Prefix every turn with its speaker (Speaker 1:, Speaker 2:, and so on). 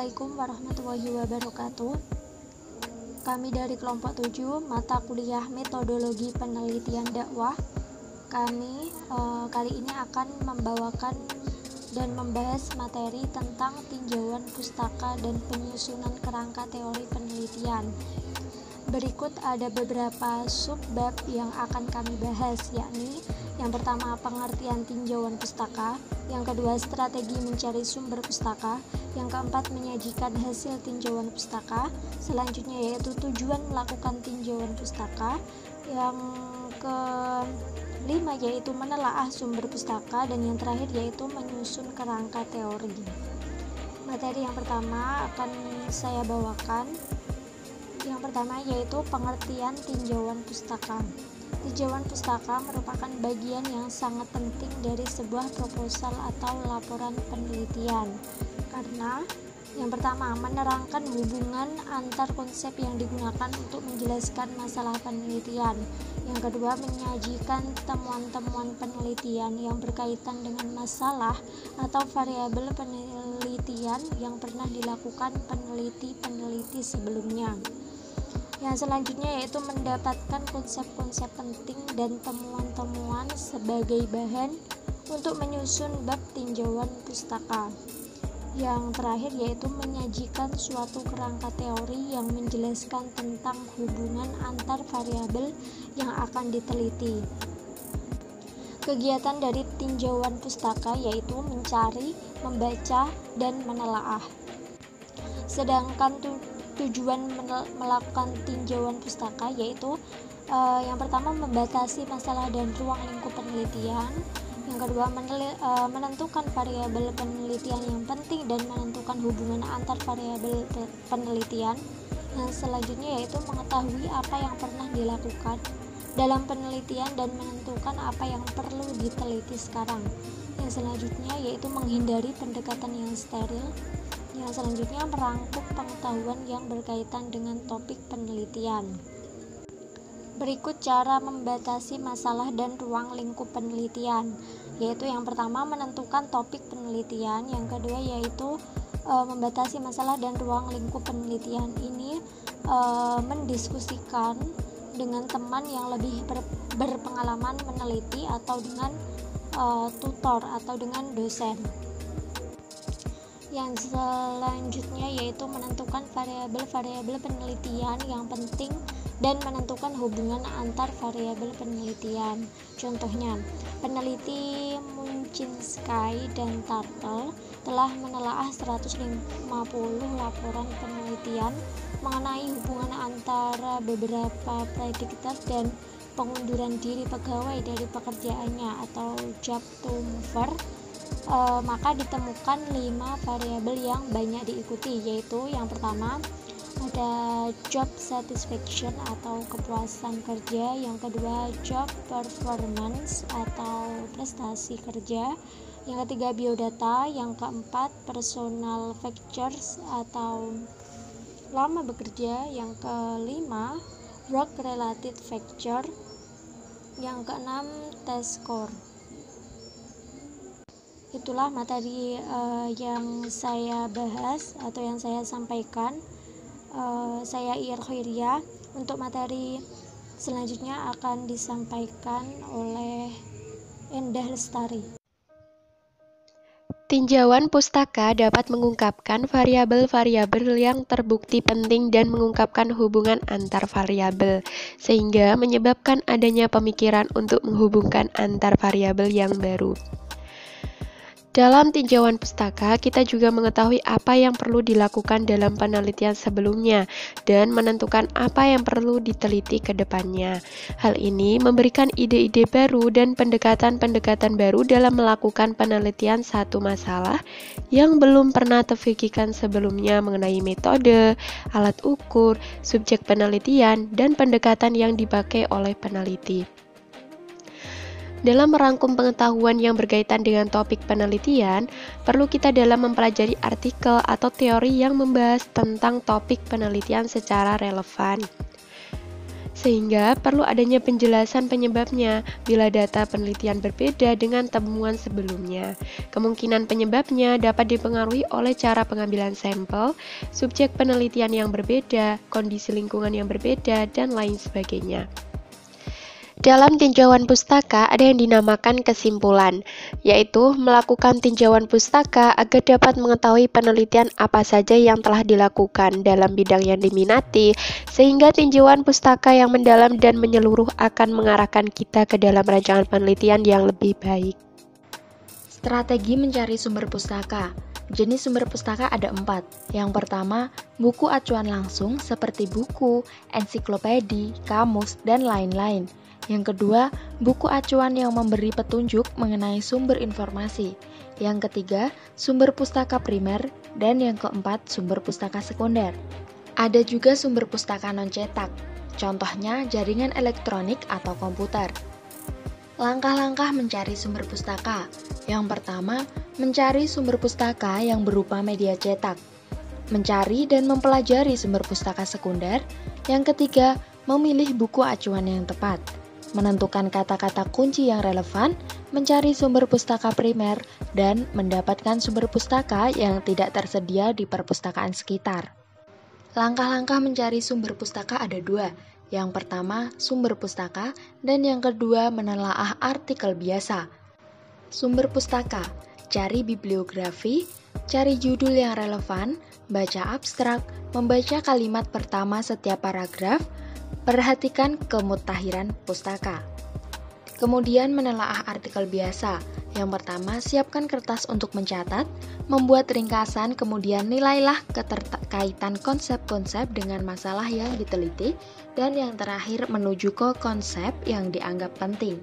Speaker 1: Assalamualaikum warahmatullahi wabarakatuh. Kami dari kelompok 7 mata kuliah metodologi penelitian dakwah. Kami eh, kali ini akan membawakan dan membahas materi tentang tinjauan pustaka dan penyusunan kerangka teori penelitian. Berikut ada beberapa subbab yang akan kami bahas, yakni yang pertama pengertian tinjauan pustaka, yang kedua strategi mencari sumber pustaka, yang keempat menyajikan hasil tinjauan pustaka, selanjutnya yaitu tujuan melakukan tinjauan pustaka, yang kelima yaitu menelaah sumber pustaka, dan yang terakhir yaitu menyusun kerangka teori. Materi yang pertama akan saya bawakan. Yang pertama yaitu pengertian tinjauan pustaka. Tinjauan pustaka merupakan bagian yang sangat penting dari sebuah proposal atau laporan penelitian. Karena yang pertama, menerangkan hubungan antar konsep yang digunakan untuk menjelaskan masalah penelitian. Yang kedua, menyajikan temuan-temuan penelitian yang berkaitan dengan masalah atau variabel penelitian yang pernah dilakukan peneliti-peneliti sebelumnya. Yang selanjutnya yaitu mendapatkan konsep-konsep penting dan temuan-temuan sebagai bahan untuk menyusun bab tinjauan pustaka. Yang terakhir yaitu menyajikan suatu kerangka teori yang menjelaskan tentang hubungan antar variabel yang akan diteliti. Kegiatan dari tinjauan pustaka yaitu mencari, membaca, dan menelaah. Sedangkan tujuan melakukan tinjauan pustaka yaitu uh, yang pertama membatasi masalah dan ruang lingkup penelitian. Yang kedua uh, menentukan variabel penelitian yang penting dan menentukan hubungan antar variabel penelitian. Yang selanjutnya yaitu mengetahui apa yang pernah dilakukan dalam penelitian dan menentukan apa yang perlu diteliti sekarang. Yang selanjutnya yaitu menghindari pendekatan yang steril yang selanjutnya merangkup pengetahuan yang berkaitan dengan topik penelitian. Berikut cara membatasi masalah dan ruang lingkup penelitian, yaitu yang pertama menentukan topik penelitian, yang kedua yaitu e, membatasi masalah dan ruang lingkup penelitian. Ini e, mendiskusikan dengan teman yang lebih ber, berpengalaman meneliti atau dengan e, tutor atau dengan dosen. Yang selanjutnya yaitu menentukan variabel-variabel penelitian yang penting dan menentukan hubungan antar variabel penelitian. Contohnya, peneliti Munchinsky dan Tartle telah menelaah 150 laporan penelitian mengenai hubungan antara beberapa prediktor dan pengunduran diri pegawai dari pekerjaannya atau job to mover e, maka ditemukan lima variabel yang banyak diikuti yaitu yang pertama ada job satisfaction atau kepuasan kerja yang kedua job performance atau prestasi kerja yang ketiga biodata yang keempat personal factors atau lama bekerja yang kelima work related factor yang keenam test score itulah materi uh, yang saya bahas atau yang saya sampaikan. Uh, saya Irkhiria untuk materi selanjutnya akan disampaikan oleh Endah Lestari.
Speaker 2: Tinjauan pustaka dapat mengungkapkan variabel-variabel yang terbukti penting dan mengungkapkan hubungan antar variabel, sehingga menyebabkan adanya pemikiran untuk menghubungkan antar variabel yang baru. Dalam tinjauan pustaka, kita juga mengetahui apa yang perlu dilakukan dalam penelitian sebelumnya dan menentukan apa yang perlu diteliti ke depannya. Hal ini memberikan ide-ide baru dan pendekatan-pendekatan baru dalam melakukan penelitian satu masalah yang belum pernah terfikirkan sebelumnya mengenai metode, alat ukur, subjek penelitian, dan pendekatan yang dipakai oleh peneliti. Dalam merangkum pengetahuan yang berkaitan dengan topik penelitian, perlu kita dalam mempelajari artikel atau teori yang membahas tentang topik penelitian secara relevan. sehingga perlu adanya penjelasan penyebabnya bila data penelitian berbeda dengan temuan sebelumnya. Kemungkinan penyebabnya dapat dipengaruhi oleh cara pengambilan sampel, subjek penelitian yang berbeda, kondisi lingkungan yang berbeda, dan lain sebagainya. Dalam tinjauan pustaka ada yang dinamakan kesimpulan, yaitu melakukan tinjauan pustaka agar dapat mengetahui penelitian apa saja yang telah dilakukan dalam bidang yang diminati, sehingga tinjauan pustaka yang mendalam dan menyeluruh akan mengarahkan kita ke dalam rancangan penelitian yang lebih baik.
Speaker 3: Strategi mencari sumber pustaka Jenis sumber pustaka ada empat. Yang pertama, buku acuan langsung seperti buku, ensiklopedi, kamus, dan lain-lain. Yang kedua, buku acuan yang memberi petunjuk mengenai sumber informasi. Yang ketiga, sumber pustaka primer. Dan yang keempat, sumber pustaka sekunder. Ada juga sumber pustaka non-cetak, contohnya jaringan elektronik atau komputer. Langkah-langkah mencari sumber pustaka. Yang pertama, mencari sumber pustaka yang berupa media cetak. Mencari dan mempelajari sumber pustaka sekunder. Yang ketiga, memilih buku acuan yang tepat menentukan kata-kata kunci yang relevan, mencari sumber pustaka primer, dan mendapatkan sumber pustaka yang tidak tersedia di perpustakaan sekitar. Langkah-langkah mencari sumber pustaka ada dua. Yang pertama, sumber pustaka, dan yang kedua, menelaah artikel biasa. Sumber pustaka, cari bibliografi, cari judul yang relevan, baca abstrak, membaca kalimat pertama setiap paragraf, Perhatikan kemutahiran pustaka. Kemudian menelaah artikel biasa. Yang pertama, siapkan kertas untuk mencatat, membuat ringkasan, kemudian nilailah keterkaitan konsep-konsep dengan masalah yang diteliti, dan yang terakhir menuju ke konsep yang dianggap penting.